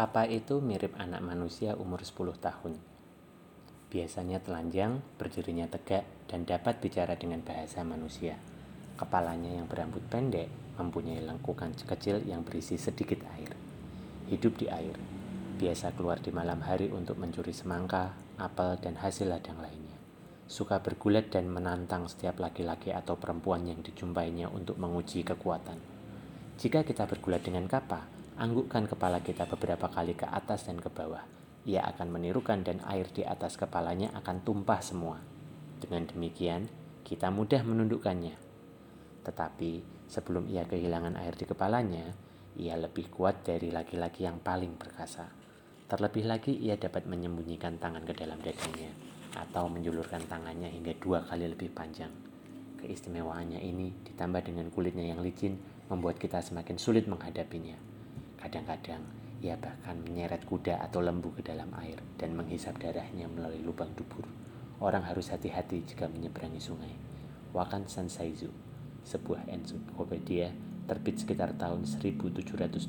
Kappa itu mirip anak manusia umur 10 tahun. Biasanya telanjang, berdirinya tegak, dan dapat bicara dengan bahasa manusia. Kepalanya yang berambut pendek mempunyai lengkukan kecil yang berisi sedikit air. Hidup di air, biasa keluar di malam hari untuk mencuri semangka, apel, dan hasil ladang lainnya. Suka bergulat dan menantang setiap laki-laki atau perempuan yang dijumpainya untuk menguji kekuatan. Jika kita bergulat dengan kapal, Anggukkan kepala kita beberapa kali ke atas dan ke bawah. Ia akan menirukan dan air di atas kepalanya akan tumpah semua. Dengan demikian, kita mudah menundukkannya. Tetapi sebelum ia kehilangan air di kepalanya, ia lebih kuat dari laki-laki yang paling perkasa. Terlebih lagi, ia dapat menyembunyikan tangan ke dalam dadanya atau menjulurkan tangannya hingga dua kali lebih panjang. Keistimewaannya ini ditambah dengan kulitnya yang licin membuat kita semakin sulit menghadapinya. Kadang-kadang ia bahkan menyeret kuda atau lembu ke dalam air dan menghisap darahnya melalui lubang dubur. Orang harus hati-hati jika menyeberangi sungai. Wakan Sansaizu, sebuah ensiklopedia terbit sekitar tahun 1770.